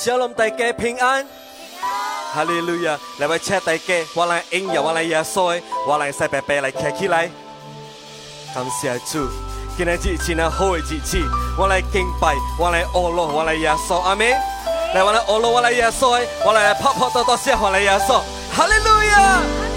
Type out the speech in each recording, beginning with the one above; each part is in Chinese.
小龙大家平安。哈利路亚！来为车大家，我来应用我来耶稣，我来使白白来站起来。感谢主，今日日子呢好的日子，我来敬拜，我来阿罗，我来耶稣，阿门。来，我来阿罗，我来耶稣，我来泡泡多多谢，我来耶稣，哈利路亚。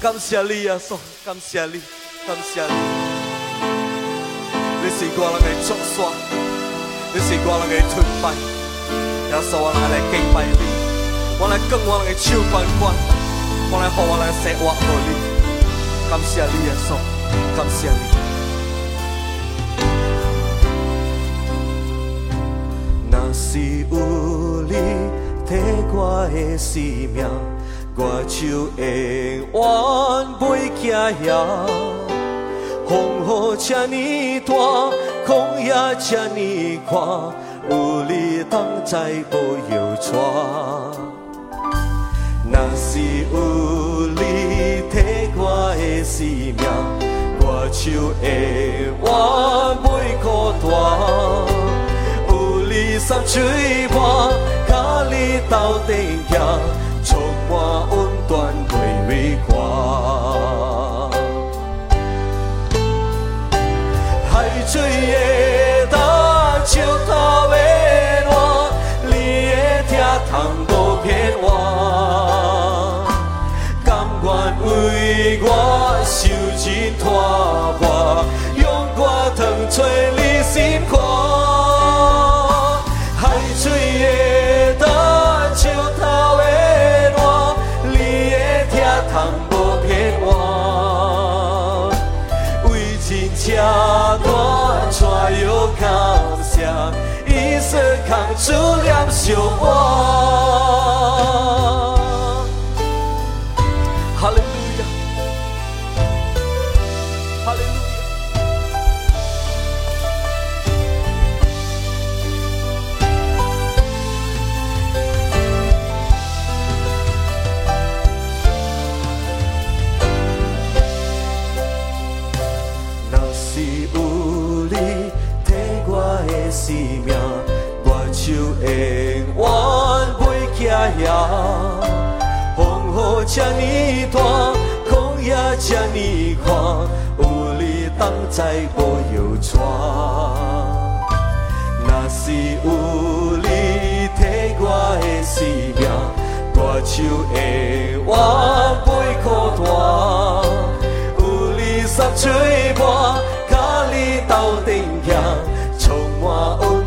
感谢你，感谢你，感谢你。你是我人的作帅，你是我人的崇拜，耶稣我来敬拜你，我来跟我的手关关，我来和我人生活和你，感谢你耶稣，感谢你。若是有你替我的生命。我就会愿袂惊遐，风雨这呢大，旷野这呢宽，有你同在无忧愁。若是有你替我的性命，我就会我袂孤单。有你相水我，甲你到阵行，祝我温暖过袂寒。海水的大石头会烂，你的疼痛无骗我。花，用歌疼吹你心肝。海水的淡，秋头的暖，你的疼痛无骗我。为情车短，船又靠向，一时扛住两袖光。请你大，苦也请你宽，有你同在无忧愁。若是有你替我的性命，大树的我背苦担，有你三吹半，甲你斗阵行，充满。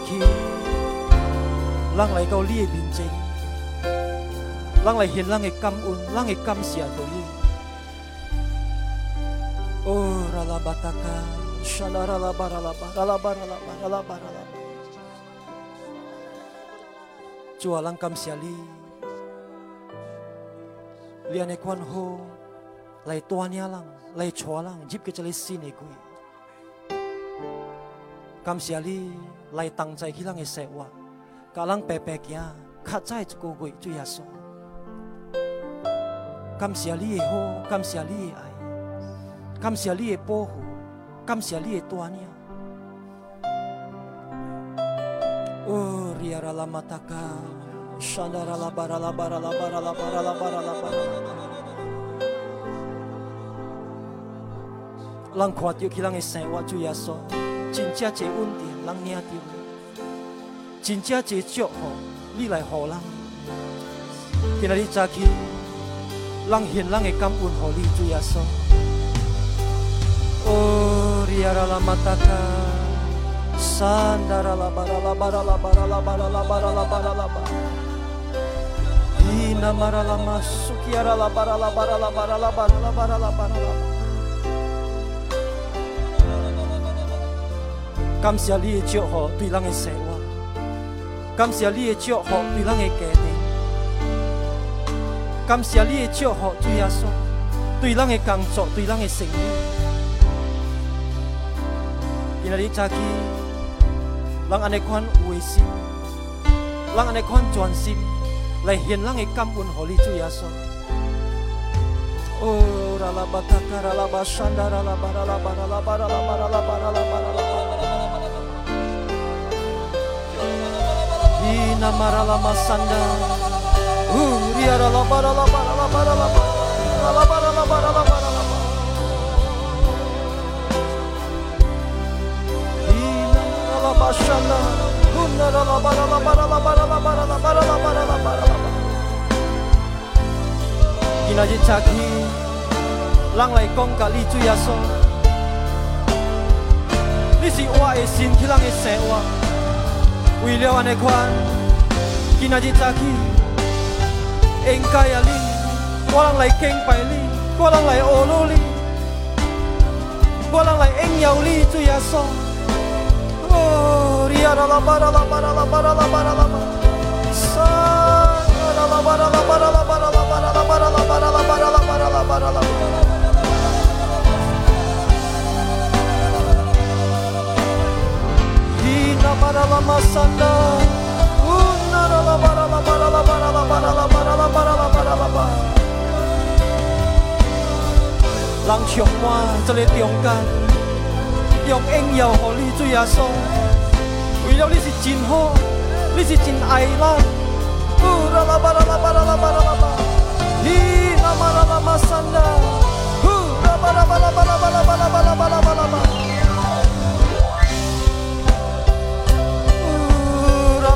去，让来到你的面前，让来献上的感恩，我的感谢给你。哦，阿拉巴塔卡，沙拉阿拉巴，阿拉巴，阿拉巴，阿拉巴，阿拉巴，阿拉。感谢你，你安的宽厚，来托尼亚，来祝我郎，只这里惜你给。感谢你。来当在去咱的生活，甲咱白白行，较早一个月主耶稣。感谢你的好，感谢你的爱，感谢你的保护，感谢你的带领。哦，里阿拉马达卡，山达拉拉巴拉拉巴拉拉巴拉拉巴拉拉巴拉拉巴拉。咱看到去咱的生活，主耶稣。真正一稳定，人领着；真正一祝福，你来予人。今仔日早起，人现人的感恩，互你主耶稣。哦，里阿拉拉马达卡，山达拉拉巴拉拉巴拉拉巴拉拉巴拉拉巴拉拉巴拉拉巴。伊那马拉拉马苏基阿拉拉感谢你的祝福对咱的生活，感谢你的祝福对咱的家庭，感谢你的祝福主耶稣对咱的工作对咱的生意。今仔日早起，咱安尼款有心，咱安尼款专心来献咱的感恩，互你主耶稣。哦，啦啦巴塔卡啦啦巴山达啦啦巴啦啦巴啦啦巴啦啦巴啦啦巴啦啦那玛拉拉玛萨那，乌里阿拉拉巴拉拉巴拉拉巴拉拉巴拉拉巴拉拉巴拉拉巴拉拉。伊那，人来讲咖哩最阿爽。你是我的心，去人的生活，为了安尼款。今仔日早起，应该啊你，我人来敬拜你，我人来学努你，我人来应邀你主耶稣。哦，你啊啦啦巴啦啦巴啦啦巴啦啦巴啦啦巴，沙啦啦巴啦啦巴啦啦巴啦啦巴啦啦巴啦啦巴啦啦巴啦啦巴啦啦巴啦啦。para la masanda una la la para la para la para la para la para la para la para la para 人唱我这个中间，用应邀和你主耶稣，为了你是真好，你是真爱咱。呜啦啦巴啦啦巴啦啦啦啦巴，你啦嘛啦啦嘛山啦，呜啦巴啦巴啦啦啦啦啦啦啦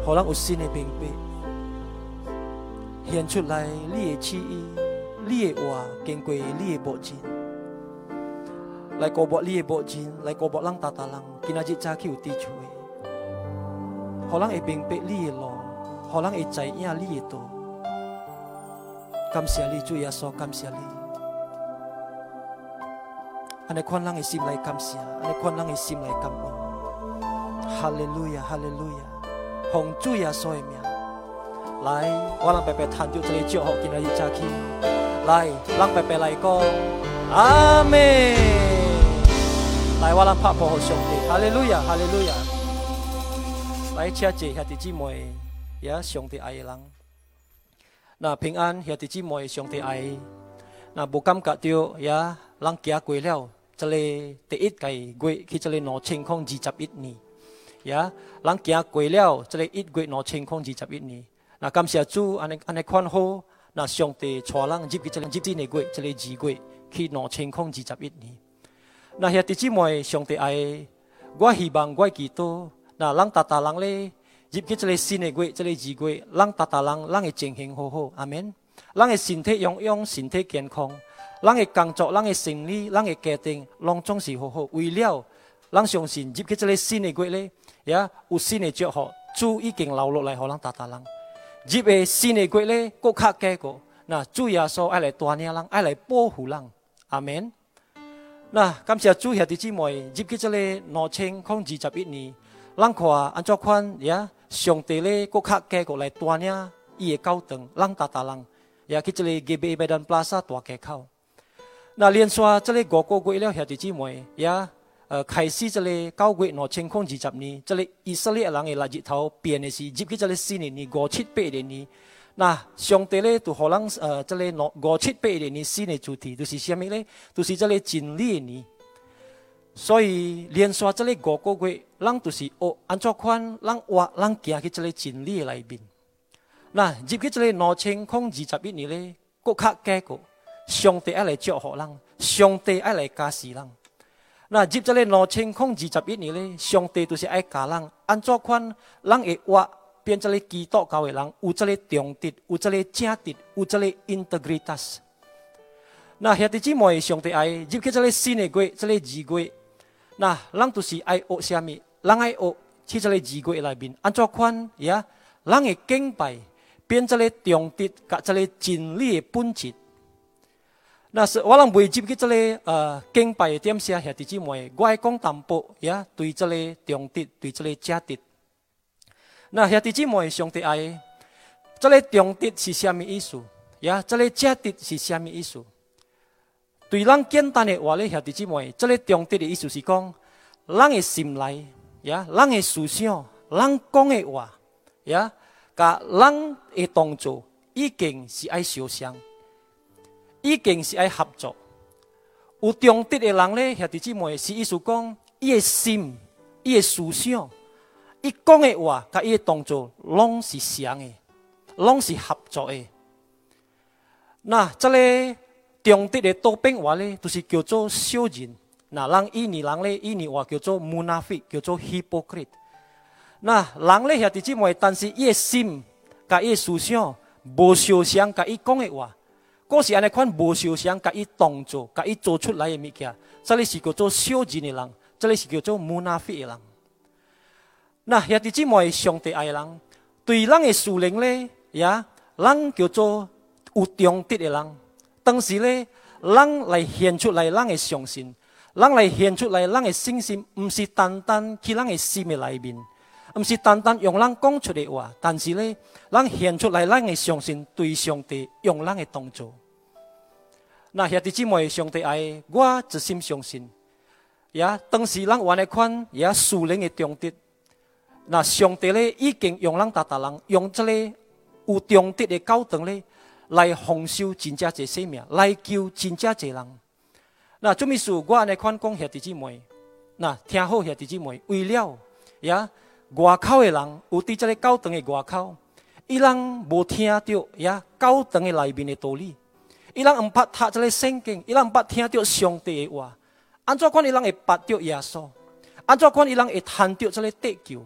人主耶稣，互人有新的。明白，显出来你的旨意，你的话经过你的目睛，来告白你的目睛，来告白咱大大人，今仔日早起有地处的，互咱会明白你的路，互咱会知影你的道。感谢你，主耶稣，感谢你。安尼款咱的心来感谢，安尼款咱的心来感恩。哈利路亚，哈利路亚。奉主耶稣的名，来，我让白白谈到这里祝福，今日早起，来，让白白来讲，阿妹，来，我让拍破和上帝，哈利路亚，哈利路亚，来，谢谢兄弟姊妹，也上帝爱的人，那平安兄弟姊妹上帝爱，那不感觉到呀，人行过了，这里第一个月去这里两千空二十一年，呀，人行过了，这里一月两千空二十一年。那感谢主，安尼安尼看好，那上帝带人入去这里入这个月，这里二月去两千空二十一年。那兄弟姊妹上帝爱，我希望我祈祷，那人大大人咧。入去这个新的月，这个二月，人大大人，人的情形好好，阿免，让的身体养养，身体健康，让的工作，让的生理，让的家庭，拢总是好好。为了，让相信入去这个新的月咧，也有新的祝福，主已经留落来，互咱大大人。入的新的月咧，更较加个，那主耶稣爱来锻炼人，爱来保护人，阿免。那感谢主兄弟姊妹，入去这个两千空二十一年，咱看安怎款也。上帝咧，国较加国来锻炼伊的高等，让大大人也去这里给贝贝丹布拉萨大街口。那连续这里五个月了，兄弟姊妹也呃开始这里九月两千空二十年，这里以色列人的日日头变的是入去这里四年年五七八年年。那上帝咧，就互人呃这里五七八年年新的主题，就是虾米咧？就是这里真理年。所以连续这里五个月，人都是学安怎款，人活，人行去这里真理里面。那入去这里两千空二十一年咧，国较加个，上帝爱来祝福人，上帝爱来加持人。那入这里两千空二十一年咧，上帝都是爱教人安怎款，人会活变这里基督教的人，有这里忠德，有这里正德，有这里 integritas。那兄弟姊妹，上帝爱入去这里新的月，这里二月。那人都是爱学什么？人爱学去这个二月内面，安怎款呀？人会敬拜，变这个重德，甲这个真理的本质。那是我人未入去这个呃敬拜的点些兄弟姊妹，我爱讲淡薄呀，对这个重德，对这个假德。那兄弟姊妹，上帝爱，这个重德是什么意思？呀，这个假德是什么意思？对咱简单的话咧，兄弟姊妹，这个重点的意思是讲，咱的心内，呀，咱的思想，咱讲的话，呀，甲咱的动作，已经是爱相像，已经是爱合作。有重点的人咧，兄弟姊妹，是意思讲，伊的心，伊的思想，伊讲的话，甲伊的动作，拢是相的，拢是合作的。那这里。中德的多变话咧，就是叫做小人。那人伊尼人咧，伊尼话叫做 m u n a f i 叫做 hypocrite。那人咧兄弟姊妹，但是伊的心甲伊的思想无相像，甲伊讲的话，嗰是安尼款无相像，甲伊动作，甲伊做出来的物件，这里是叫做小人的人，这里是叫做 munafik 的人。那兄弟姊妹，上帝爱人，对人的属灵咧，呀，人叫做有中德的人。当时咧，人来显出来，人的相信，人来显出来，人的信心，唔是单单去人的心的内面，唔是单单用人讲出的话，但是咧，人显出来，人会相信对上帝用人的动作。那兄弟姊妹，上帝爱我，一心相信。呀，当时人玩的款，也属灵的中德。那上帝咧，已经用人达达人，用这个有中德的高等咧。来丰收真正侪生命，来救真正侪人。那做咩事？我安尼款讲兄弟姊妹，那听好兄弟姊妹，为了呀外口的人有伫这个教堂的外口，伊人无听到呀教堂的内面的道理，伊人毋捌读这个圣经，伊人毋捌听到上帝的话。安怎款伊人会捌到耶稣？安怎款伊人会谈到这个得救？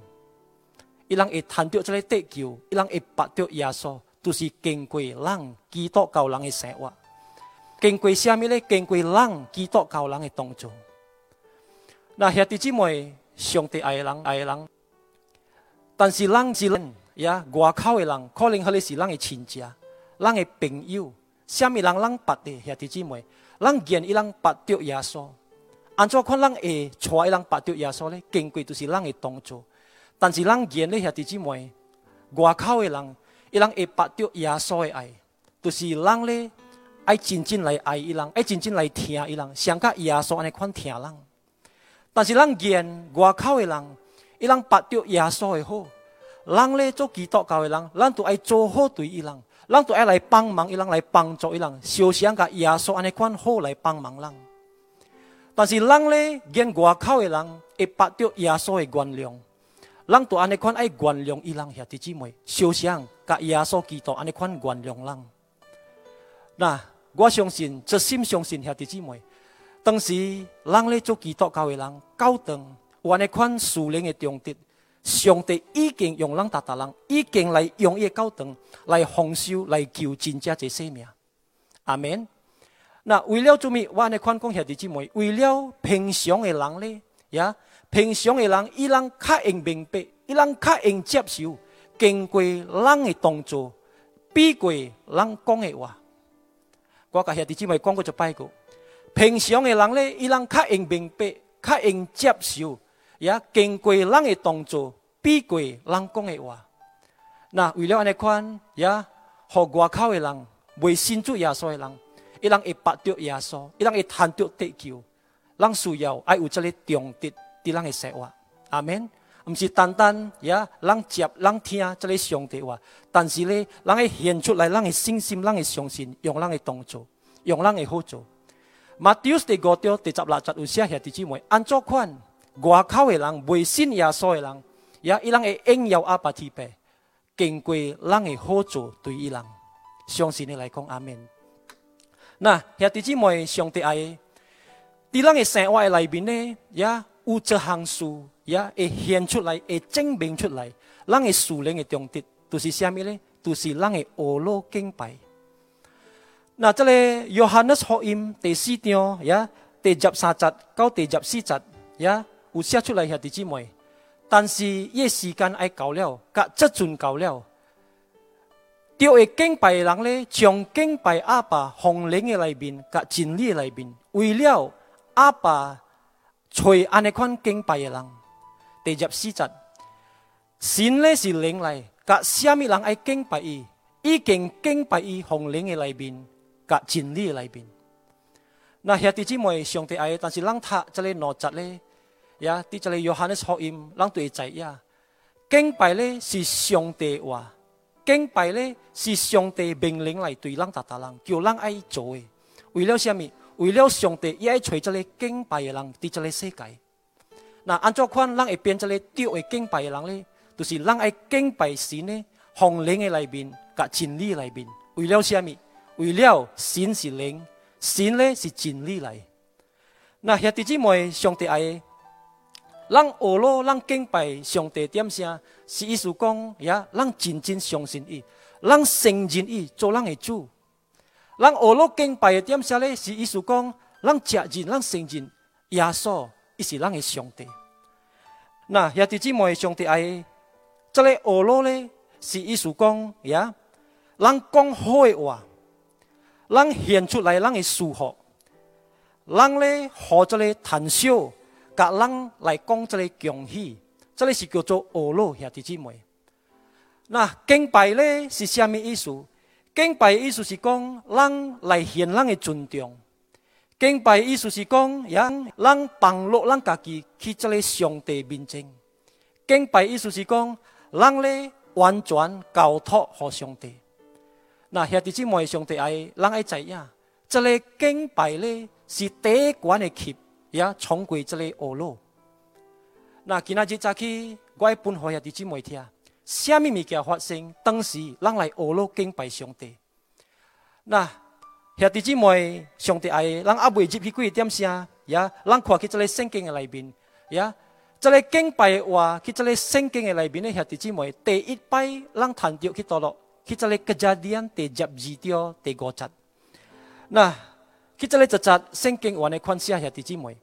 伊人会谈到这个得救？伊人会捌到耶稣？都是经过人基督教人的生活，经过什么呢？经过人基督教人的动作。那兄弟姊妹，上帝爱人爱人，但是人是人呀，外口的人可能迄个是人的亲戚、人的朋友，什么人人捌的兄弟姊妹，人见伊人捌着耶稣，安怎看人会带伊人捌着耶稣呢？经过都是人的动作，但是人见的兄弟姊妹，外口的人。伊人会捌着耶稣的爱，就是人咧爱真正来爱伊人，爱真正来听伊人，像甲耶稣安尼款听人。但是咱见外口的人，伊人捌着耶稣的好，人咧做基督教的人，咱都爱做好对伊人，人都爱来帮忙，伊人来帮助伊人，小想甲耶稣安尼款好来帮忙人。但是人咧，见外口的人会拔掉耶稣的原谅，人都安尼款爱原谅伊人兄弟姊妹，小想甲耶稣基督安尼款原谅人。那我相信，真心相信兄弟姊妹，当时人咧做基督教的人，高等有安尼款属灵的重德。上帝已经用人达达人，已经来用伊高等来丰收，来救真正这生命。阿门。那为了做咩？我安尼款讲兄弟姊妹，为了平常的人咧，呀，平常的人，伊人较会明白，伊人较会接受，经过人的动作，比过人讲的话。我甲兄弟姊妹讲过一摆过，平常的人咧，伊人较会明白，较会接受。也经过人的动作，比过人讲的话。那为了安尼款，也和外口的人未信主耶稣的人，伊人会拔掉耶稣，伊人会谈到得救。人需要爱有这个重德，伫人的说话。阿门。毋是单单也人接人听这个上帝话，但是咧，人会显出来，人的信心，人的相信，用人的动作，用人的好做。马丢斯第五章第十六节有写下弟兄妹，按照款。外口的人未信耶稣的人，也伊人会应邀阿爸提白，经过人的好处对伊人，相信你来讲阿门。那兄弟姊妹，上帝爱，伫咱的生活的内面呢，也有这项事，也会显出来，会证明出来，咱的属灵的重点，都是虾米呢？都是咱的俄罗敬拜。那这里约翰的福音第四章，也第十三节到第十四节，也。有写出来兄弟姊妹，但是伊时间爱到了，甲即阵到了，就会敬拜人咧，从敬拜阿爸红灵的内面，甲真理的内面，为了阿爸找安尼款敬拜的人，第十四节，神咧是灵来，甲虾米人爱敬拜伊，已经敬拜伊红灵的内面，甲真理的内面。那兄弟姊妹，上帝爱，但是人他这里哪节咧？呀，伫这里约翰的福音，人对知呀。敬拜咧是上帝话，敬拜咧是上帝命令来对人达达人，叫人爱做的。为了什么？为了上帝也爱找这里敬拜的人伫这里世界。那按照款，人会变这里丢的敬拜的人咧，就是人爱敬拜神呢，红灵的内面，甲真理内面。为了什么？为了神是灵，神咧是真理来。那兄弟姊妹，上帝爱。让俄罗让敬拜上帝点声，是意思讲呀，让真正相信伊，让承认伊做咱的主。让俄罗敬拜的点声咧，是意思讲，让接认、让承认耶稣伊是咱的上帝。那兄弟姊妹，上帝爱，这个俄罗咧，是意思讲呀，让讲好的话，让显出来咱的舒服，让咧和这个谈笑。甲人来讲这个恭喜，这里是叫做俄罗兄弟姊妹。那敬拜咧是虾米意思？敬拜意思是讲人来显人的尊重。敬拜意思是讲让人帮落咱家己去这个上帝面前。敬拜意思是讲人咧完全交托给上帝。那兄弟姊妹，上帝爱人爱知影，这个敬拜咧是第一关的级。也重归这里恶路。那今仔日早起，我一本好兄弟姊妹听，什么物件发生？当时人来恶路敬拜上帝。那兄弟姊妹，上帝爱，人阿未入去几点声？也，人看去这里圣经的内面，也，这里敬拜话去这里圣经的内面的兄弟姊妹，第一摆人谈到去到了，去这里个家店第十二条第五节。那去这里一节圣经话的款式兄弟姊妹。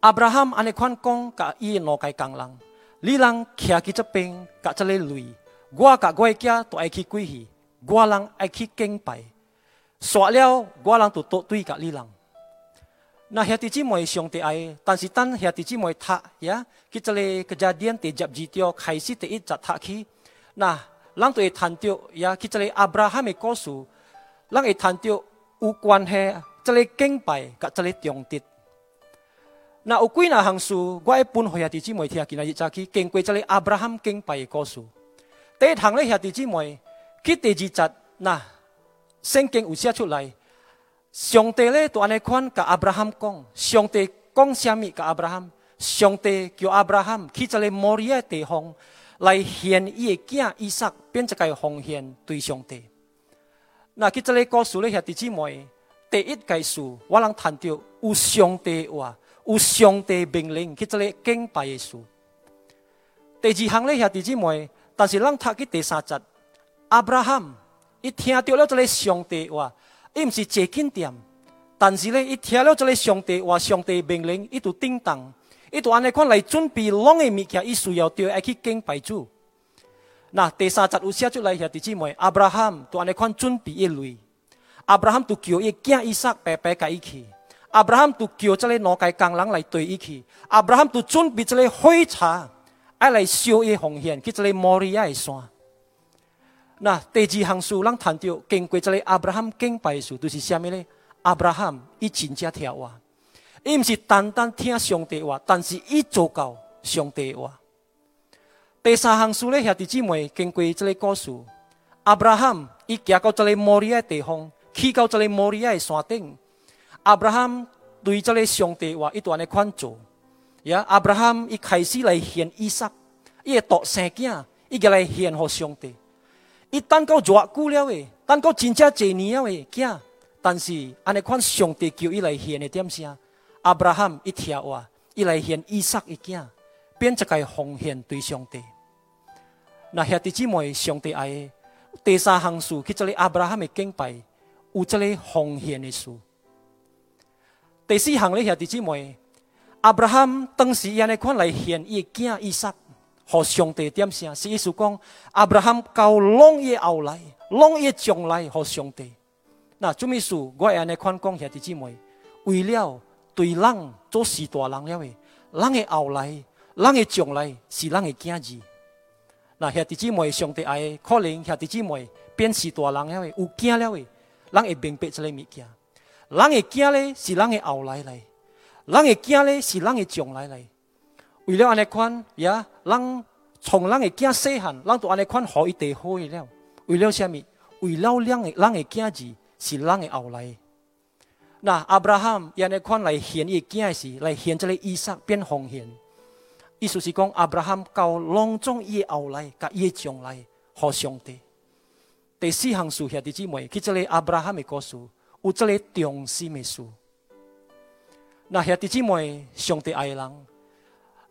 阿伯拉罕安尼款讲，甲伊两个工人，你人徛去这边，甲这里累，我甲我的囝都爱去跪去，我人爱去敬拜，煞了我人就倒对甲你人。那兄弟姊妹上帝爱，但是等兄弟姊妹读呀，去这里个家店第十二条开始第一节读起，那人就会谈到呀，去这里阿伯拉罕的故事，人会谈到有关系，这里敬拜甲这里重德。那有几那项事，我一般会兄弟姊妹听，今日早起经过这里阿伯拉罕敬拜的故事。第一项咧，兄弟姊妹，去第二节，那圣经有写出来，上帝咧就安尼款甲亚伯拉罕讲，上帝讲什么甲亚伯拉罕？上帝叫亚伯拉罕去这个摩利亚地方来献伊的囝以撒，变一个奉献对上帝。那去这个故事咧，兄弟姊妹，第一件事我能谈到有上帝话，有上帝命令去这个敬拜的事。第二行咧，兄弟姊妹，但是咱读去第三节，亚伯拉罕伊听到了这个上帝话，伊毋是坐紧点，但是咧，伊听了这个上帝话，上帝命令，伊就叮当。伊就安尼款来准备拢诶物件，伊需要着爱去敬拜主。那第三节有写出来，兄弟姊妹，亚伯拉罕就安尼款准备一类。亚伯拉罕就叫伊惊伊撒白白甲伊去。亚伯拉罕就叫这个奴家工人来对伊去。亚伯拉罕就准备这个火柴，爱来烧伊奉献去这个摩利亚的山。那第二项事，咱谈到经过这个亚伯拉罕敬拜的事，就是虾米呢？亚伯拉罕伊真正听话。伊毋是单单听上帝话，但是伊做到上帝话。第三项事咧，兄弟姊妹经过这个故事，亚伯拉罕伊行到这个摩利亚地方，去到这个摩利亚的山顶。亚伯拉罕对这个上帝话一段的款做，呀，亚伯拉罕伊开始来献以撒，伊会独生囝，伊个来献给上帝。伊等到偌久了诶，等到真正一年了诶囝，但是安尼款上帝叫伊来献的点啥？亚伯拉罕一听话，伊来献以撒一囝，变一个奉献对上帝。那兄弟姊妹，上帝爱第三项事，去这里亚伯拉罕的敬拜，有这里奉献的事。第四项咧，兄弟姊妹，亚伯罕当时安尼款来献伊囝以撒，互上帝点啥？是意思讲，亚伯拉罕交拢伊后来，拢伊将来互上帝。那做咩事？我安尼款讲，兄弟姊妹，为了。对人做事大人了诶，人的后来，人的将来是人的囝儿。那兄弟姊妹，上帝爱可能兄弟姊妹变是大人了诶，有囝了诶，人会明白这个物件。人的囝咧是人的后来来，人的囝咧是人的将来来。为了安尼款呀，人从人的囝细汉，人都安尼款好一地好了。为了什么？为了人的人的囝儿是人的后来。那亚伯拉罕安尼款来献伊囝时，来献这个以撒变奉献。意思是讲，亚伯拉罕交隆重伊后来，甲伊将来，互上帝。第四项事，兄弟姊妹，去这个亚伯拉罕的故事，有这个重心的事。那兄弟姊妹，上帝爱人，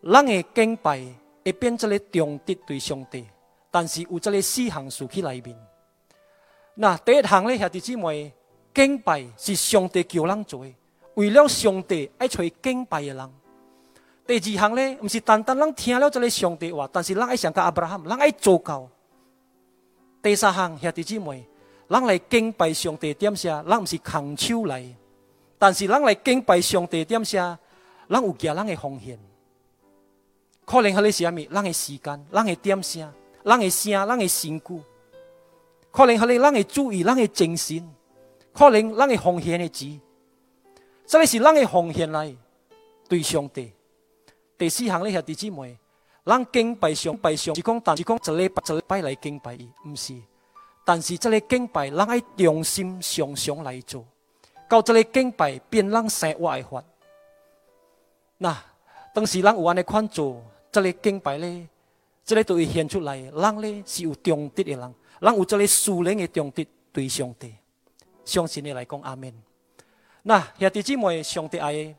人的敬拜会变这个重德对上帝，但是有这个四项事去里面。那第一项咧，兄弟姊妹。敬拜是上帝叫人做，为了上帝爱找敬拜的人。第二项呢，不是单单人听了这个上帝话，但是人爱想个阿伯拉罕，人爱做到。第三项兄弟姊妹，咱来敬拜上帝点下，咱毋是空手来，但是咱来敬拜上帝点下，咱有加人的奉献。可能迄个是啥物？人的时间，咱的点下，人的声，咱的辛苦。可能迄个咱的注意，咱的精神。可能咱的奉献的钱，这个是咱的奉献来对上帝。第四项咧，兄弟姊妹，咱敬拜上拜上，是讲但是讲一礼拜一礼拜来敬拜伊，毋是。但是这个敬拜，咱爱用心常常来做，到这个敬拜变咱生活爱法。那当时人有安尼款做，这个敬拜咧，这个都会显出来，人咧是有忠德的人，人有这个属灵的忠德对上帝。相信你来讲阿门。那兄弟姊妹，上帝爱，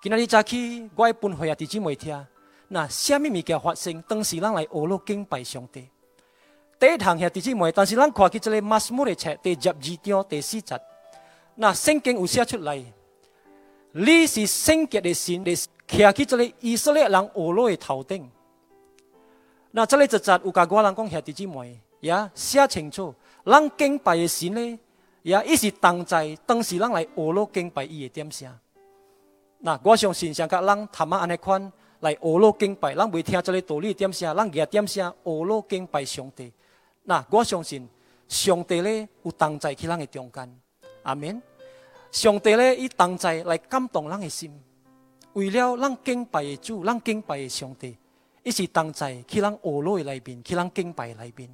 今仔日早起我要分享兄弟姊妹听。那什么物件发生？当时人来俄罗敬拜上帝。第一堂兄弟姊妹，但是咱看起这个马斯木的册第十二章第四节，那圣经有写出来，你是圣洁的神，你徛起这里以色列人学罗的头顶。那这里一节有甲我人讲兄弟姊妹，也写清楚。咱敬拜的神呢，也一是当在当时咱来学罗敬拜伊的点啥？那我相信像甲咱他妈安尼款来学罗敬拜，咱未听这个道理点啥？咱也点啥学罗敬拜上帝？那我相信上帝呢有当在去咱的中间，阿免上帝呢以当在来感动咱的心，为了咱敬拜的主，咱敬拜的上帝，一是当在去咱学罗的内边，去咱敬拜内边。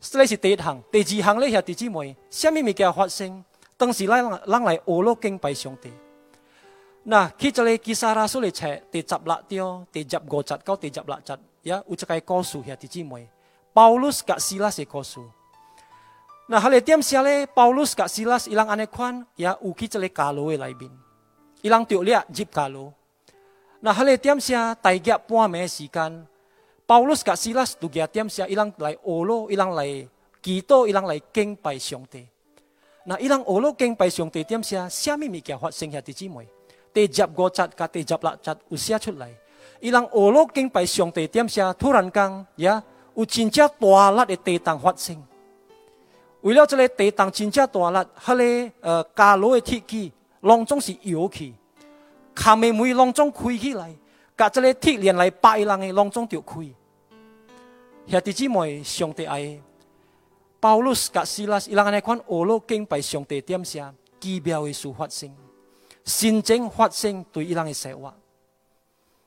这是第一行，第二行咧，兄弟姊妹，什么物件发生？当时咱咱来俄罗敬拜上帝。那去这里基沙拉书里册第十六章第十五节到第十六节，呀，有一个故事兄弟姊妹，保罗甲希拉是故事。那后来点写咧，保罗甲希拉斯伊人安尼款，呀，有去这里加罗的内面，伊人着了入加罗。那后来点写大约半暝时间。保罗甲希拉斯都加点下，伊人来俄罗，伊人来祈祷，伊人来敬拜上帝。那伊人俄罗敬拜上帝点下，虾米有。真正大力的地动发生。为了这个地动真正大力，迄个呃加罗的铁器，拢总是摇起，卡面门拢总开起来，甲这个铁链来摆人的拢总就开。兄弟姊妹，上帝爱，保罗甲希拉伊人安尼款俄罗敬拜上帝点下奇妙的事发生，神经发生对伊人的生活。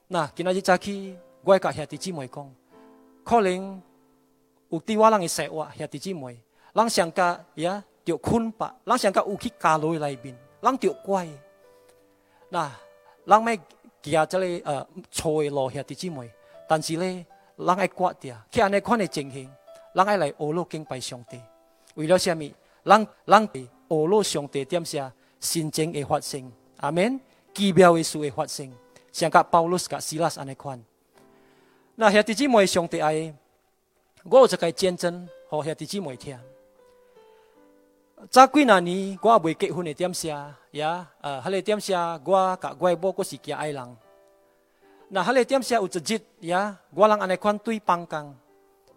那今仔日早起，我甲兄弟姊妹讲，可能有对我人的生活，兄弟姊妹，人想甲呀着困吧，人想甲有去加落内面，人着乖。那人咪行这个呃错的路，兄弟姊妹，但是咧。人爱刮掉，去安尼款的情形，人爱来俄罗敬拜上帝。为了什么？人人俄罗上帝点下神情会发生，阿门。奇妙的事会发生，像甲保罗甲希拉安尼款。那兄弟姊妹，上帝爱，我有一个见证，互兄弟姊妹听。早几那年，我未结婚的点下，呀，呃，迄个点下，我甲我某个是嫁爱人。那迄个点下有一日呀，我人安尼款对放工，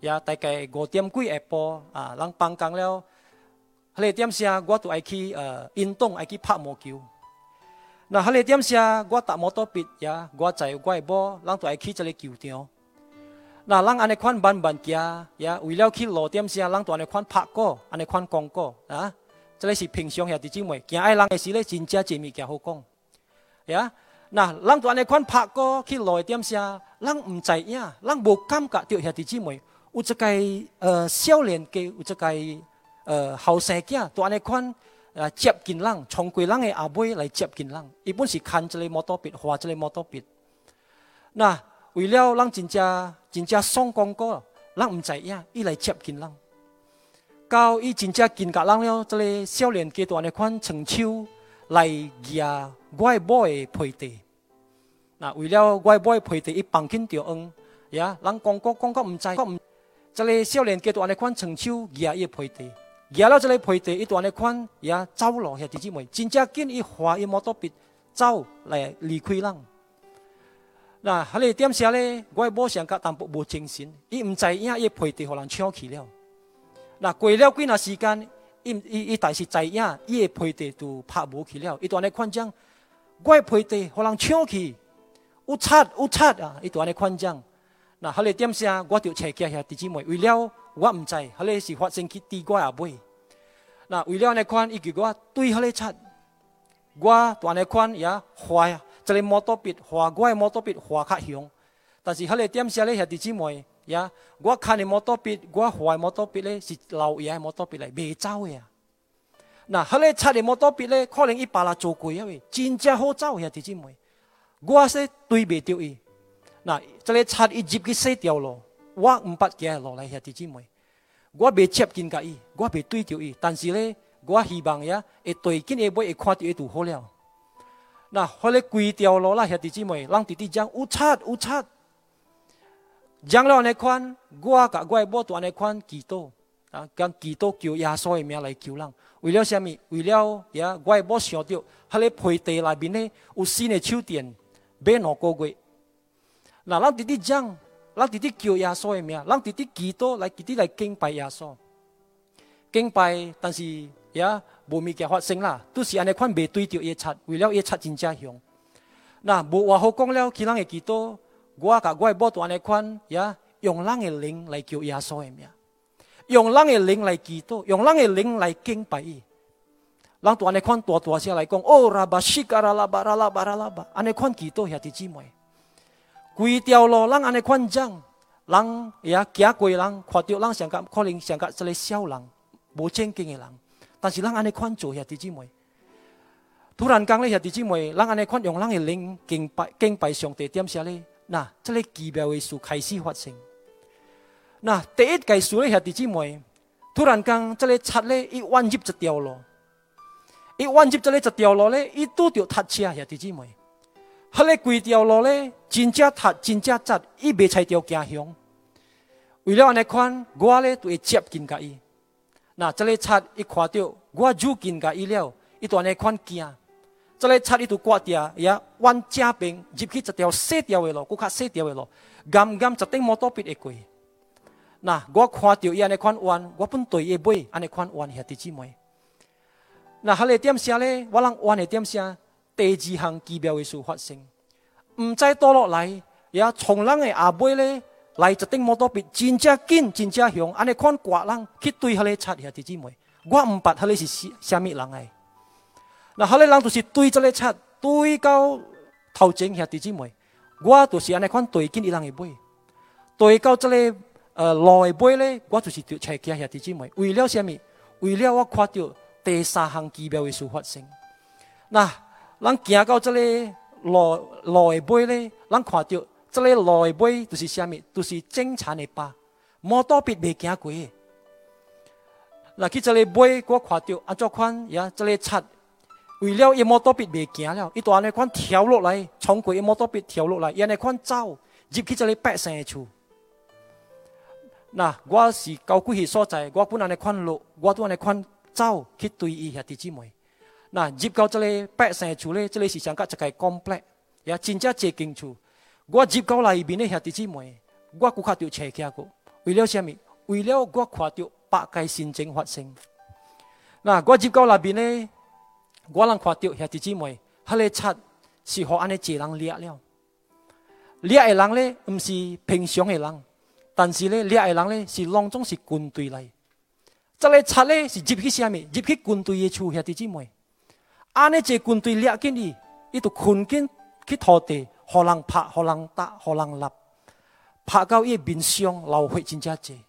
呀，大概五点几下晡啊，人放工了，迄个点下我都爱去呃运动，爱去拍毛球。那迄个点下我搭摩托笔呀，我在我某，人都爱去这个球场。那人安尼款慢慢行，呀，为了去路点下，人都安尼款拍过，安尼款讲过啊，这个是平常兄弟姊妹，行爱人的时咧，真正一物件好讲，呀。那人都安尼款拍过去路点下，人唔知影，人无感觉到兄弟姊妹有一个呃少年家，有一个呃后生囝，都安尼款呃接近人，从贵人的阿妹来接近人，一般是看这个摩托笔，画这个摩托笔。那为了人真正真正爽广告，咱唔知影，伊来接近人。到伊真正近甲人了，这个少年家都安尼款伸手来压我某的配地。那为了我买配地，伊放紧着恩，呀，人讲过讲过唔知，唔，这个少年阶段的款成手压伊配地，压了这个配地一段的款，呀，走路遐弟姊妹，真正见伊花伊摩托笔走来离开人。那迄个点写咧，我某想甲淡薄无精神，伊唔知影伊配地互人抢去了。那过了几若时间，伊伊伊但是知影伊的配地都拍无去了，一段的款将我配地互人抢去。有擦有擦啊！伊段咧款章，那迄个点声，我就找起遐弟姊妹。为了我毋知，迄个是发生去地我阿妹。那为了那款，伊叫我对迄个擦，我段咧款也画，这个摩托笔画，我的摩托笔画较凶。但是迄个点声咧，遐弟姊妹，呀，我看的摩托笔，我画的摩托笔咧是老爷的摩托笔来，未走的啊。那迄个擦的摩托笔咧，可能伊把拉做过啊喂，真正好走遐弟姊妹。我说对袂着伊，那这个插一入去死掉咯，我唔捌行落来兄弟姊妹，我未接近甲伊，我未对着伊，但是咧，我希望呀，会对紧下尾会看到伊就好了。那后来规条路啦，兄弟姊妹，人弟弟讲有插有插，讲了安尼款，我甲我某都安尼款祈祷，啊，讲祈祷叫耶稣的名来救人。为了什么？为了呀，我某想到，迄个配地内面呢有新的手电。别两个月，那咱弟弟讲，咱弟弟叫耶稣的名，咱弟弟祈祷来，弟弟来敬拜耶稣，敬拜，但是也无物件发生啦，都是安尼款未对着耶擦，为了耶擦真正凶。那无话好讲了，其人会祈祷，我甲我某都安尼款，也用咱的灵来叫耶稣的名，用咱的灵来祈祷，用咱的灵来敬拜伊。人都安尼款大大声来讲，哦，拉巴西嘎拉拉巴拉拉巴拉拉巴，安尼款祈祷兄弟姊妹，规条路人安尼款讲，人也行过人看到人上甲可能上甲这个小人无正经的人，但是咱安尼款做兄弟姊妹，突然间咧兄弟姊妹，咱安尼款用咱的灵敬拜敬拜上帝，点啥咧？那这个奇妙的事开始发生。那第一件事咧兄弟姊妹，突然间这个贼咧一弯入一条路，一弯入这个一条路咧，伊拄着踏车兄弟姊妹。迄个规条路咧，真正塌，真正窄，伊袂才条行向。为了安尼款，我咧就会接近甲伊。那这个贼一看到我入近甲伊了，伊就安尼款惊。这个贼伊就挂掉，也往正边入去一条细条的路，搁较细条的路，啱啱一顶摩托笔会过。那我看到伊安尼款弯，我本对伊尾安尼款弯兄弟姊妹。那迄个点啥咧？我人弯的点啥？第二项奇妙的事发生，唔再倒落来，也从人的后尾咧来一顶摩托笔，真正紧，真正凶，安尼看寡人去对迄个贼兄弟姊妹，我毋捌迄个是虾虾米人诶。那迄个人就是对即个贼，对到头前兄弟姊妹，我就是安尼看对紧伊人的尾，对到这个呃路的尾咧，我就是着车惊兄弟姊妹。为了啥物？为了我看到第三项奇妙的事发生，那。咱行到即个路路的尾咧，咱看到这个路的尾就是啥物？就是正常的疤，摩托笔未行过。那去这个尾，我看到啊，怎款呀？这个贼为了一摩托笔未行了，伊就安尼款跳落来，从过伊摩托笔跳落来，伊安尼款走入去这个百姓的厝。那我是高几岁所在，我本安尼款路，我都安尼款走去对伊兄弟姊妹。那入到这里百姓厝咧，这里是上甲一个 complex，也真正接近厝。我入到内面的兄弟姊妹，我骨卡着车起过。为了什么？为了我看到百界新情发生。那我入到内面呢，我能看到兄弟姊妹，迄个贼是互安尼一人掠了。掠的人呢，毋是平常的人，但是呢掠的人呢是拢总是军队来。这个贼咧是入去啥物？入去军队的厝，兄弟姊妹。安尼一军队掠紧伊，伊就困紧去土地，互人拍，互人打，互人立，拍到伊面上流血真正济。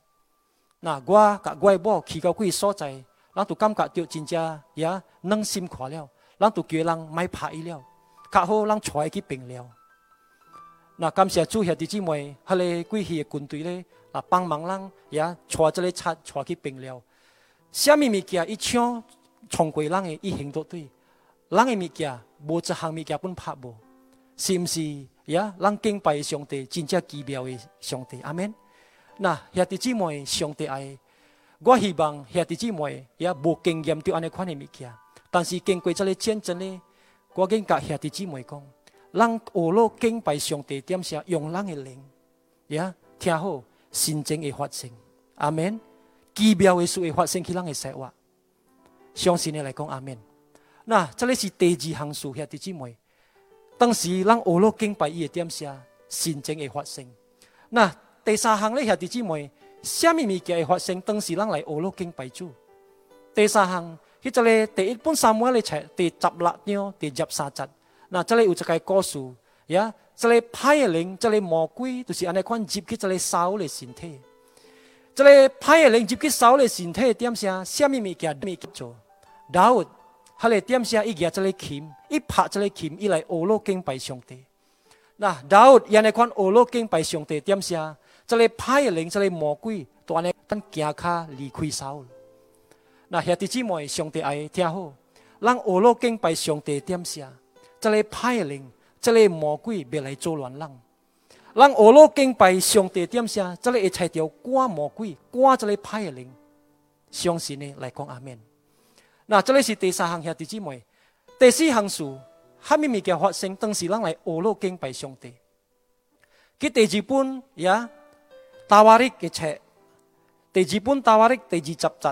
那我甲我某去到几所在，咱就感觉到真正也冷心快了，咱就叫人买拍伊了，较好咱带去平了。那感谢主兄弟姊妹，迄个贵气的军队咧，啊帮忙咱也带这个贼带去平了。虾米物件一抢冲过人的，一行到对。人的物件，无一项物件本拍无，是毋是？呀，人敬拜上帝，真正奇妙的上帝。阿门。那兄弟姊妹，上帝爱，我希望兄弟姊妹也无经验到安尼款的物件，但是经过这个见证呢，我跟甲兄弟姊妹讲，咱学了敬拜上帝，点下用人的灵，呀，听好，心情会发生。阿门。奇妙的事会发生去人的生活，相信你来讲，阿门。那这里是第二项事，兄弟姊妹。当时咱学了敬拜伊的点下，心情会发生。那第三项咧，兄弟姊妹，什么物件会发生？当时咱来学了敬拜主。第三项，迄这里第一本三摩咧册第十六章第十三节。那这里有一个故事，呀，这里派的灵，这里魔鬼就是安尼款入去这里烧的身体。这里派的灵入去烧的身体点下，什么物件咪做？然后后。哈咧点下伊举这个琴，伊拍这个琴，伊来俄罗敬拜上帝。那然后伊尼款俄罗敬拜上帝点下，这个派灵，这个魔鬼，都安尼等行卡离开手。那兄弟姊妹，上帝爱听好，让俄罗敬拜上帝点下，这个派灵，这个魔鬼别来作乱人。让俄罗敬拜上帝点下，这个一切条赶魔鬼，赶这个派灵，相信呢来讲阿门。那这里是第三项兄弟姊妹，第四项事，哈咪物件发生，当时人来学罗敬拜上帝。佢第二本呀，大瓦力嘅册，第二本大瓦力第二十集，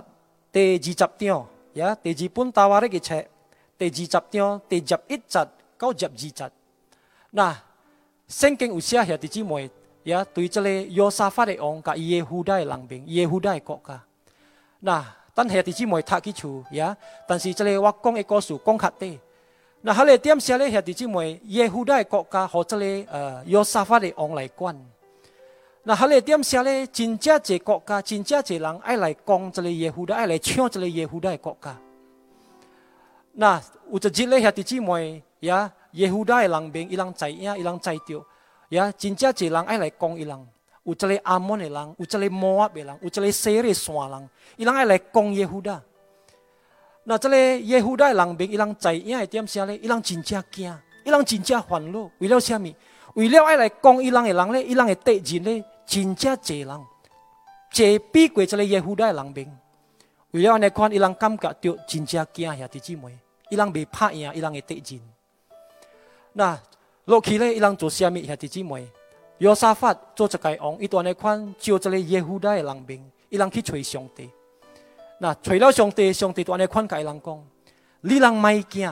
第二十章呀，第二本大瓦力嘅册，第二十章第十一集到十二集。那圣经有写兄弟姊妹呀，对这个约沙法的王，甲耶户大的人民，耶户大的国家，那。等兄弟姊妹读起厝呀，但是这里我讲的故事讲较短。那后来点写咧兄弟姊妹耶户大的国家和这里呃约沙法的王来管。那哈咧点下咧，真正一个国家，真正一人爱来攻这个耶稣的，爱来抢这个耶稣的国家。那有一日咧，兄弟姊妹呀，耶稣的人民，伊人知影，伊人知着，呀，真正一人爱来攻伊人。有一个阿门的人，有一个摩押的人，有一个西的山人，伊人爱来攻耶稣的。那这个耶稣的人民，伊人知影的点啥咧？伊人真正惊，伊人真正烦恼，为了啥物？为了爱来攻伊人的人咧，伊人的敌人咧。真正济人，济比过一个耶稣的人民，为了安尼看，伊人感觉到真正惊兄弟姊妹，伊人未拍赢伊人的敌人。那落去咧，伊人做虾米兄弟姊妹？约沙法做一个王，伊段来看，招一个耶稣的人民，伊人去找上帝。那找了上帝，上帝段来看，甲伊人讲：你人卖惊，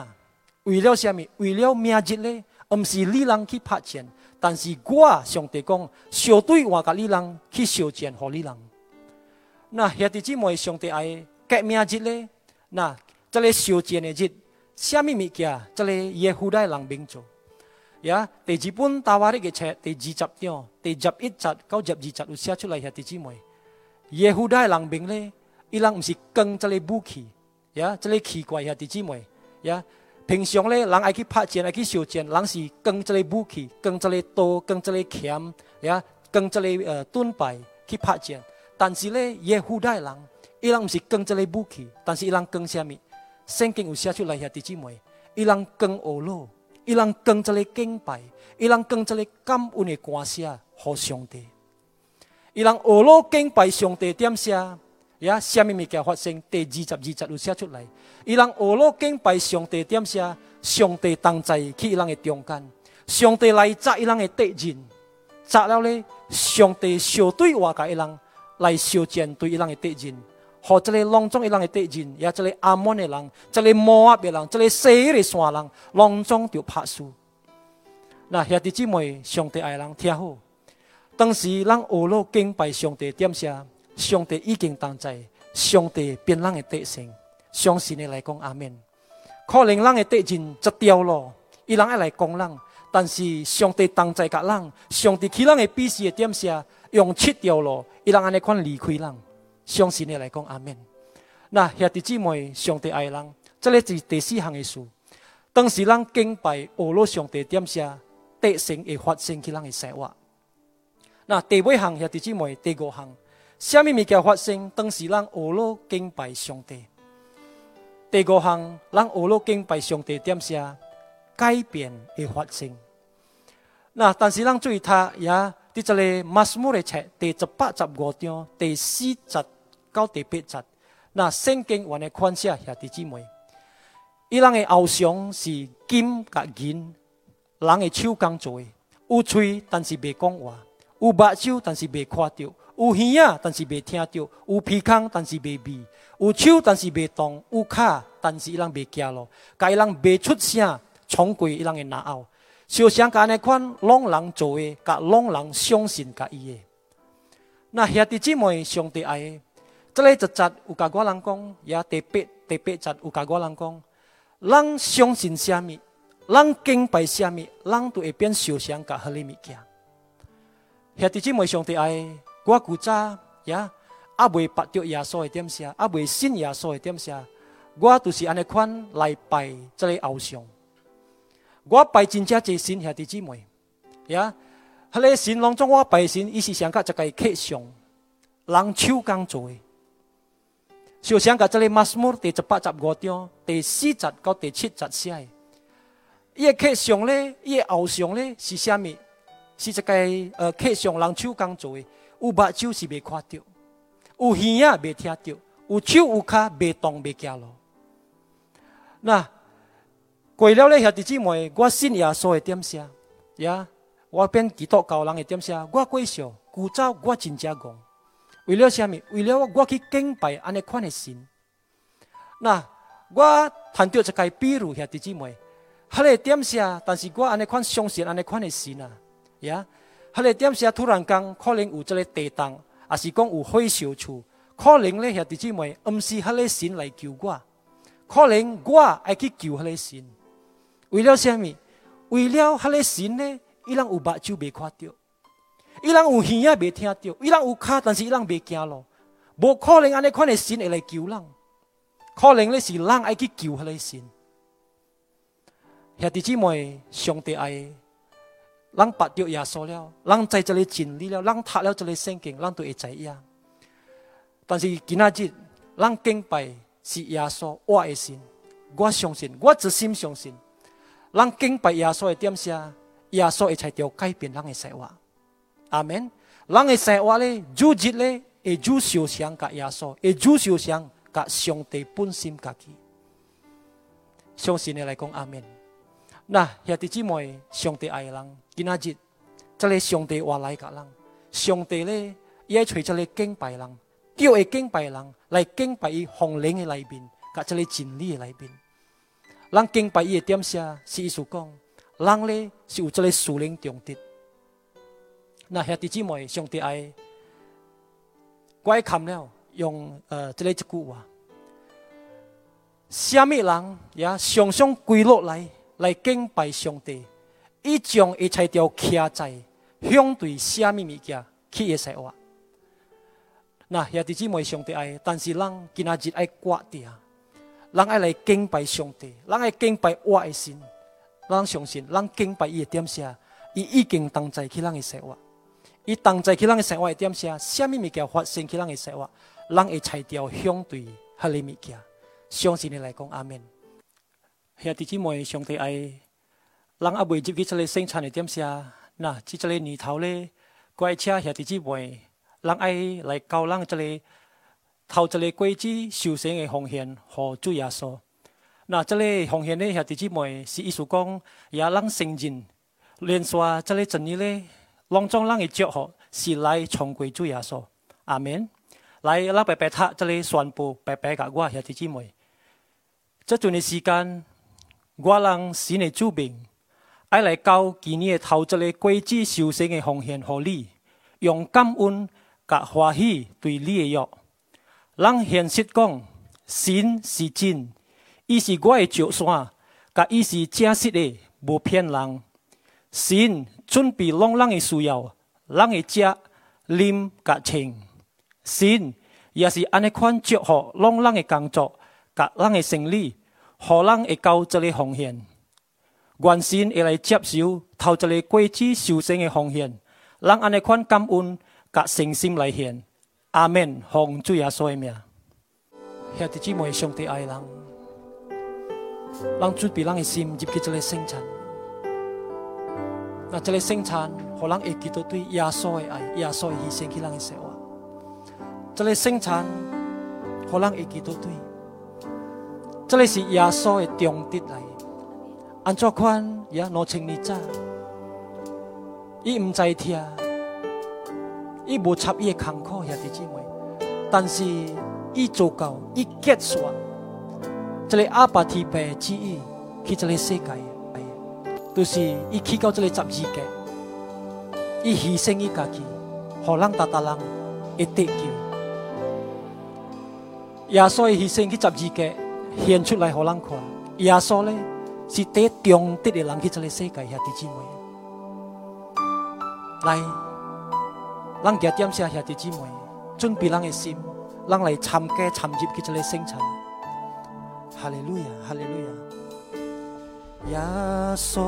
为了虾米？为了明日咧，毋是你人去拍钱。但是我上帝讲，小队我甲你人去修建互你人。那兄弟姊妹，上帝爱革命日咧，那这个修建的日，虾米物件？这个耶稣的人民做。呀，第二本大话的个册，第二十章，第十一节到十二节有写出来兄弟姊妹。耶稣大人民咧，伊人毋是跟这个武器，呀，这个奇怪兄弟姊妹，呀。平常咧，人爱去拍箭，爱去烧箭，人是跟这个武器，跟这个刀，跟这个钳，呀，跟这个呃盾牌去拍箭。但是咧，耶稣大人，伊人毋是跟这个武器，但是伊人跟啥物？圣经有写出来兄弟姊妹，伊人跟俄罗，伊人跟这个敬拜，伊人跟这个感恩的歌声，互上帝。伊人俄罗敬拜上帝点啥？呀，什么物件发生？第二十二节有写出来。伊人俄罗敬拜上帝点啥？上帝同在去伊人的中间，上帝来杀伊人的敌人，杀了咧，上帝小对话甲伊人来修建对伊人的敌人，和这个隆中伊人的敌人，也这个阿门的人，这个摩押的人，这个西的山人，隆中就拍输。那兄弟姊妹，上帝爱人听好，当时人俄罗敬拜上帝点啥？上帝已经同在，上帝变人的德性，相信你来讲阿门。可能人的德人则掉落，伊人爱来讲人，但是上帝同在甲人，上帝去人的必须的点下，用切掉落，伊人安尼款离开人，相信你来讲阿门。那兄弟姊妹，上帝爱人，这里是第四项的事。当时人敬拜俄罗上帝点下，德性会发生去人的生活。那第五项兄弟姊妹，第五项。什么物件发生？当时让俄罗敬拜上帝。第五项，让俄罗敬拜上帝点下改变会发生。那但是让注意他也伫这个马斯姆的册第十八十五章第四十到第八十，那圣经原来看下兄弟姊妹，伊人的偶像是金甲银，人的手工做的，有嘴但是未讲话，有目睭但是未看到。有耳啊，但是未听到；有鼻孔，但是未味；有手，但是未动；有脚，但是伊人未行路。甲伊人未出声，冲过伊人的脑后。小相甲安尼款，拢人做诶，甲拢人相信甲伊诶。那兄弟姊妹，上帝爱的，这个一节有甲我人讲，也第八第八节有甲我人讲，人相信啥物，人敬拜啥物，人都会变受伤甲迄个物件。兄弟姊妹，上帝爱。我古早呀，啊未捌着耶稣诶点啥，啊未信耶稣诶点啥，我都是安尼款来拜即个偶像。我拜真正一神兄弟姊妹，呀，迄个神当中我拜神，伊是上甲一个刻像，人手工做的。就像甲这个马斯姆第十八十五章第四节到第七节写的，伊个刻像咧，伊个偶像咧是虾米？是一个呃刻像人手工做的。有目睭是未看到，有耳仔未听到，有手有脚未动未行路。那过了咧，兄弟姊妹，我信耶稣的点啥？呀，我变基督教人的点啥？我过少古早我真正讲，为了啥物？为了我去敬拜安尼款的神。那我谈到一个比如兄弟姊妹，迄个点啥？但是我安尼款相信安尼款的神啊，呀。迄个点时突然间可能有一个地动，也是讲有火烧厝，可能咧兄弟姊妹，毋是迄个神来救我，可能我爱去救迄个神。为了啥物？为了迄个神呢？伊人有目睭未看到，伊人有耳仔未听到，伊人有脚，但是伊人未行路，无可能安尼款的神会来救人，可能咧是人爱去救迄个神。兄弟姊妹，上帝爱，人捌着耶稣了，人在这里尽力了，人读了这里圣经，人都会知影。但是今仔日，人敬拜是耶稣，我的神，我相信，我真心相信，人敬拜耶稣的点下，耶稣会才调改变人的生活。阿门。人的生活咧，主日咧，会主受想甲耶稣，会主受想甲上帝本心家己。相信你来讲阿门。那兄弟姊妹，上帝爱人，今仔日，这里上帝话来甲人，上帝咧，伊爱找这里敬拜人，叫会敬拜人来敬拜伊红灵的内面，甲这里真理的内面。人敬拜伊的点下，是意思讲，人咧是有这个属灵重德。那兄弟姊妹，上帝爱，我爱看了用呃这个一句话，虾米人也常常归落来来敬拜上帝，伊将一切条徛在相对虾米物件去嘅生活。那兄弟姊妹，上帝爱，但是人今仔日爱挂掉，人爱来敬拜上帝，人爱敬拜我的神，人相信，人敬拜伊的点下，伊已经同在去人的生活。伊同在去咱的生活的点下，虾米物件发生去咱的生活，咱会拆掉相对迄个物件。相信你来讲，阿门。兄弟姊妹，上帝爱，人阿未入去这个生产的点下，那即这个年头咧，怪车兄弟姊妹，人爱来教咱这个头这个规矩修行嘅奉献和主耶稣。那这个奉献咧，兄弟姊妹是意思讲，也咱承认连续这个真理咧。隆重让伊祝福，是来重归主耶稣，阿门。来，咱白白读这里宣布，白白甲我兄弟姊妹，这段的时间，我让神的主名，爱来教今年头这里规矩修行的奉献和你，用感恩甲欢喜对你的约。咱现实讲，神是真，伊是我的救山，甲伊是真实的，无骗人。神。准备拢人的需要，人的食、啉、甲穿，神也是安尼款祝福拢人的工作，甲人的生理，互人会交这个奉献。愿神会来接受头一个过子修行的奉献，人安尼款感恩，甲诚心来献。阿门。奉主耶稣的名，兄弟姊妹，上帝爱人，人准备人的心入去这个生产。那这里生产，可能会记到对耶稣的爱，耶稣的牺牲去人的生活。这里生产，可能会记到对，这里是耶稣的重德来。按照款也两千年早，伊唔知听，伊无插伊的坎坷兄弟姊妹，但是伊做到，伊结束，这里阿爸提白旨意去这里世界。就是伊去到这个十二界，伊牺牲伊家己，互人达达人会得救。耶稣牺牲去十二界，献出来互人看。耶稣咧是第中德的人去这个世界兄弟姊妹。来，咱加点下兄弟姊妹，准备人的心，咱来参加参入去这个生产。哈利路亚，哈利路亚。耶稣，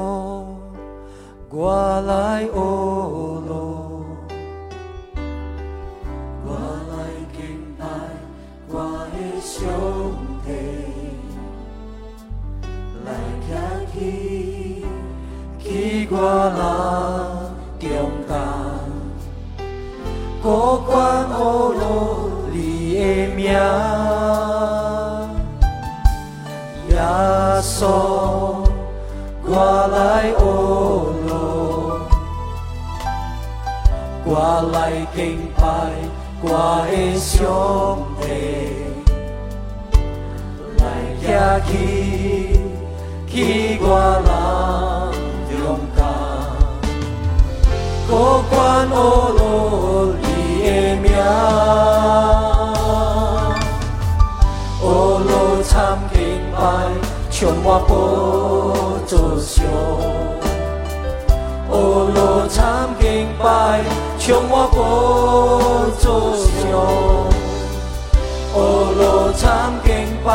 我来哦罗，我来敬拜我的上帝，来站起，起我来中担，高官哦罗你的名，耶稣。我来哦罗，我来敬拜我的上帝，来行起起我人勇敢，高官哦罗欧罗参敬拜，将我宝座上；欧罗参敬拜，将我宝座上；欧罗参敬拜，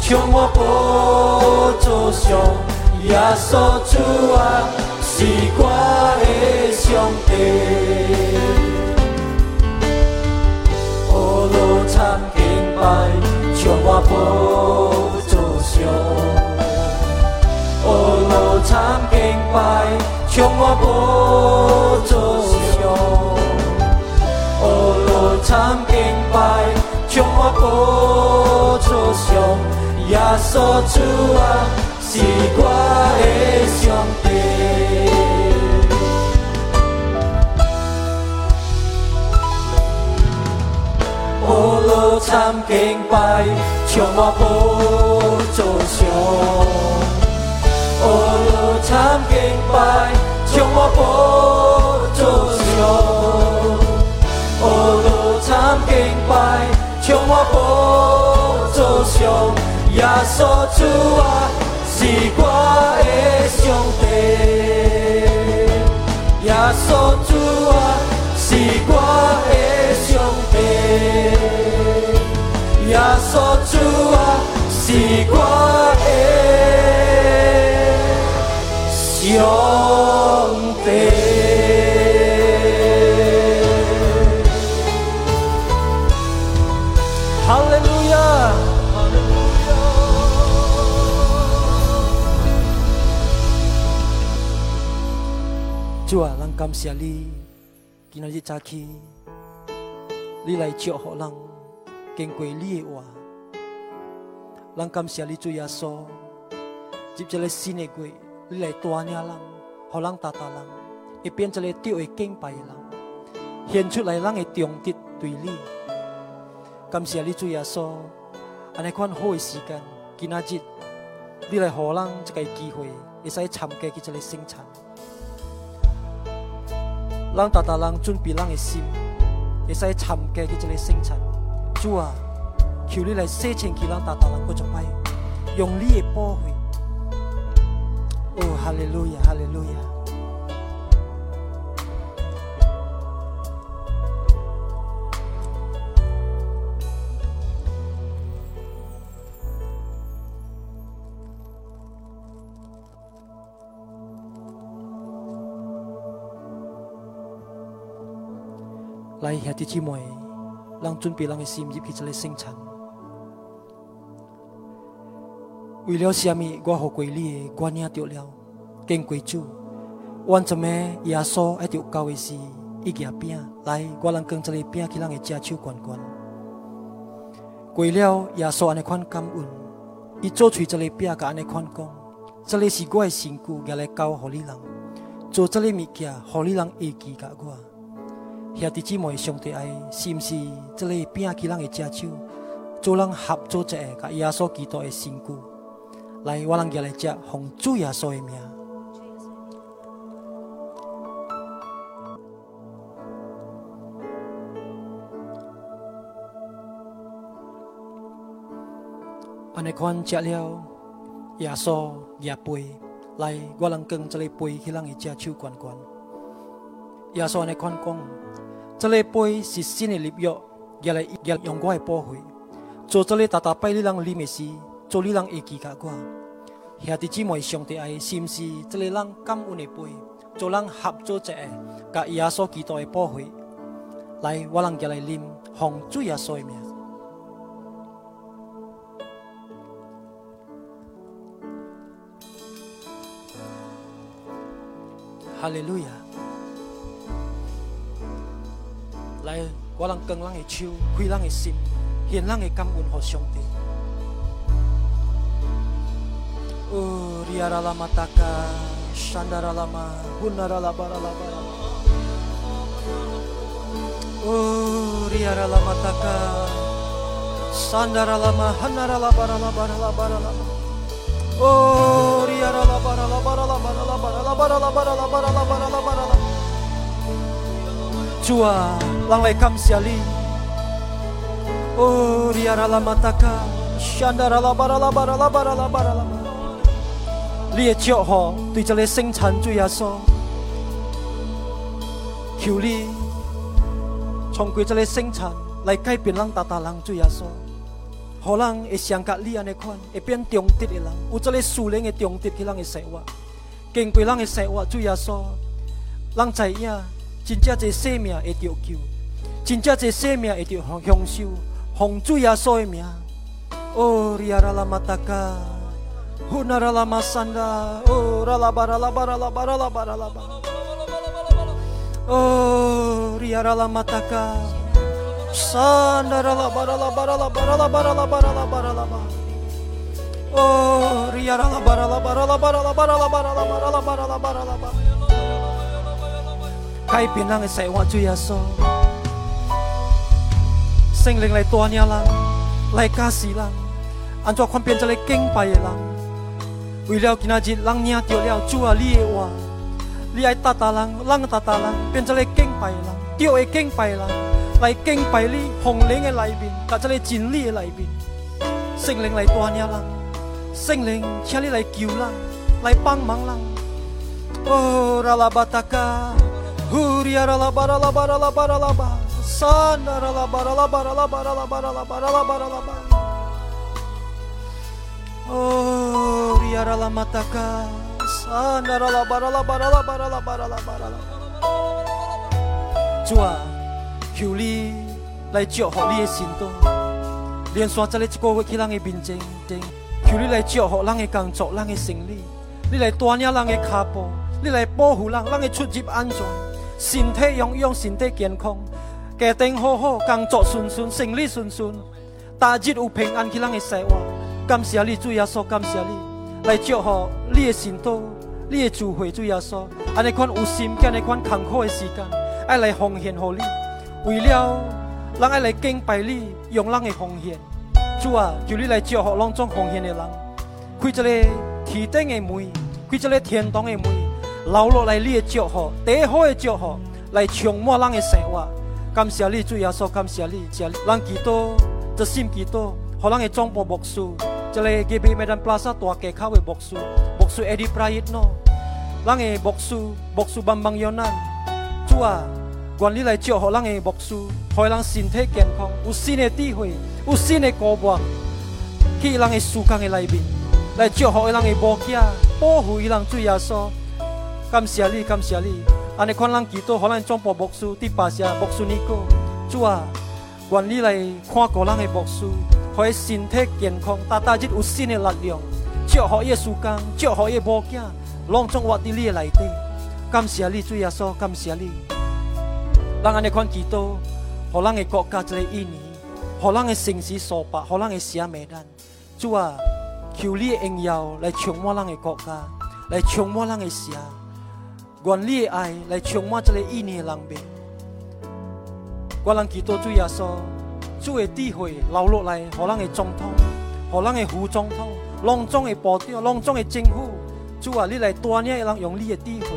将我宝座上，耶稣主啊，是我的上帝。参敬拜，将我宝座上。哦罗参敬拜，将我宝座上。哦罗参敬拜，将我宝座上。耶稣主啊，是我的上帝。哦参敬拜，将我宝座上。哦，参敬拜，将我宝座上。哦，参敬拜，将我宝座上。耶稣主啊，是我的上帝。耶稣主啊，是我的上帝。耶稣主啊，是我的。上帝，哈利路亚，哈利路亚。主啊，咱感谢你，今日早起，你来祝福人，经过你的话，咱感谢你主耶稣，接着来新的过。你来带领人，互人达达人，会变一个对的敬拜的人，献出来人的忠德对你。感谢你主耶稣，安尼款好的时间，今仔日你来互人一个机会，会使参加去这个生产。人达达人准备人的心，会使参加去这个生产。主啊，求你来赦免祂让大大的过错，来，用力的破坏。哦，哈利路亚，哈利路亚。来，彻底摧毁。让准备人的心入去这个生产。为了下面？我和归你的，我领了，跟贵主。完成么，耶稣爱着教的是一件饼，来，我能跟这个饼去人的家手管管。为了，耶稣安尼款感恩，伊做出这个饼，甲安尼款讲，这里是我的身躯，拿来交互你人，做这个物件，互你人会记甲我。兄弟姊妹，上帝爱，是毋是这里饼去让个家手，做人合作者，甲耶稣基督的辛苦。来，我让家来食，奉主耶稣的名。安尼款食了，耶稣也杯。来，我让跟这里杯去让伊食手关关。耶稣安尼款讲，这里杯是新的礼约，也来也用我的宝血，做这里大大拜你让里面是。做你人会记甲我，兄弟姊妹，上帝爱是毋是？这个人感恩的杯，做人合作者，甲耶稣基督的宝血，来，我人家来啉，奉主耶稣的名。哈利路亚！来，我能更咱的手，开咱的心，献咱的感恩和上帝。哦，里阿拉拉玛达卡，山达拉拉玛，乌那拉拉巴拉拉巴拉。哦，里阿拉拉玛达卡，山达拉拉玛，哈那拉拉巴拉拉巴拉拉巴拉拉。Oh, ria la bara la bara la bara la bara la bara la bara la bara la bara la bara la bara la bara la bara la bara la bara 主啊，让来感谢你。哦，利亚拉拉塔卡，香达拉拉巴拉拉巴拉巴拉巴拉。你的祝福对着你生产主耶稣，求你从归这里生产来改变人，达达人主耶稣，好人会像甲你安尼款，会变忠的人，有这里属灵的忠德去人的生活，经过人的生活主耶稣，人知影。真正侪生命会得救，真正侪生命会得享受，洪水也所名。哦，里阿拉拉马达卡，呼纳拉拉马桑达，哦，拉拉巴拉拉巴拉拉巴拉拉巴拉拉巴。哦，里阿拉拉马达卡，桑达拉拉巴拉拉巴拉拉巴拉拉巴拉拉巴。哦，里阿拉拉巴拉拉巴拉拉巴拉拉巴拉拉巴拉拉巴。改变咱的生活，主耶稣，圣灵来带领人，来加持人。按怎款变做个敬拜的人，为了今仔日人领着了主啊你的话，你爱达达人，人达达人，变做个敬拜的人，对的敬拜的人，来敬拜你，红灵的内面，甲这个真理的内面，圣灵来带领人，圣灵，请你来救人，来帮忙人。哦，拉拉巴达卡，呼！来啦，来啦，来啦，来啦，来啦！山来啦，来啦，来啦，来啦，来啦，来啦，来啦！哦，来啦，来啦，来啦，来啦！山来啦，来啦，来啦，来啦，来啦，来啦！主啊，求你来照护你的信徒，连山子里一个活气人的平静定，求你来照护人的工作、人的生理，你来带领人的脚步，你来保护人人的出入安全。身体养养，身体健康，家庭好好，工作顺顺，生意顺顺，大日有平安去咱的生活。感谢你，主耶稣，感谢你来祝福你的信徒，你的聚会，主耶稣，安尼款有心，安尼款坎坷的时间，爱来奉献给你，为了咱爱来敬拜你，用人的奉献。主啊，求你来祝福拢种奉献的人，开一个天顶的门，开一个天堂的门，留落来你的祝福，第一好的祝福来充满咱的生活。感谢你，主耶稣，感谢你，谢咱祈祷，这心祈祷，好咱的总部牧师，这里隔壁麦当巴萨大街口的牧师，牧师 Eddie Prayno，咱的牧师，牧师帮帮有难，主啊，愿你来祝福咱的牧师，和咱身体健康，有新的智慧，有新的高望，去咱的树干的内面，来祝福咱的牧家，保护伊人主耶稣。感谢你，感谢你，安尼看咱祈祷，让咱总部牧师第八下牧师尼哥，主啊，愿你来看顾咱的牧师。可以身体健康，大大日有新的力量，祝福耶稣讲，祝福耶母囝，拢总活伫你的内底。感谢你，主耶稣，感谢你。咱安尼款祈祷，互咱的国家一个印尼，互咱的城市苏北，互咱的社美咱。主啊，求你的荣耀来充满咱的国家，来充满咱的社，愿你的爱来充满这个印尼的人民。我人祈祷主耶稣。主的智慧流落来，互咱的总统，互咱的副总统，隆重的部长，隆重的政府。主啊，你来带领人用你的智慧，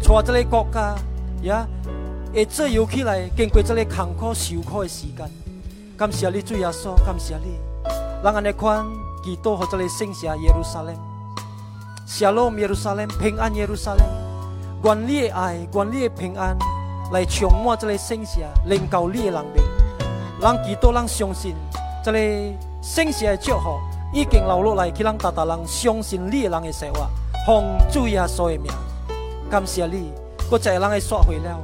带这个国家，也会自由起来，经过这个坎坷受苦的时间。感谢你，主耶稣，感谢你，让安尼款祈祷和这个圣城耶路撒冷，下落耶路撒冷，平安耶路撒冷，愿你的爱，愿你的平安来充满这个圣城，能够你的人民，让祈祷，人相信这个圣城的祝福已经流落来，去让大大人相信你的人的生话，奉主耶稣的名，感谢你，搁一个人的说回了。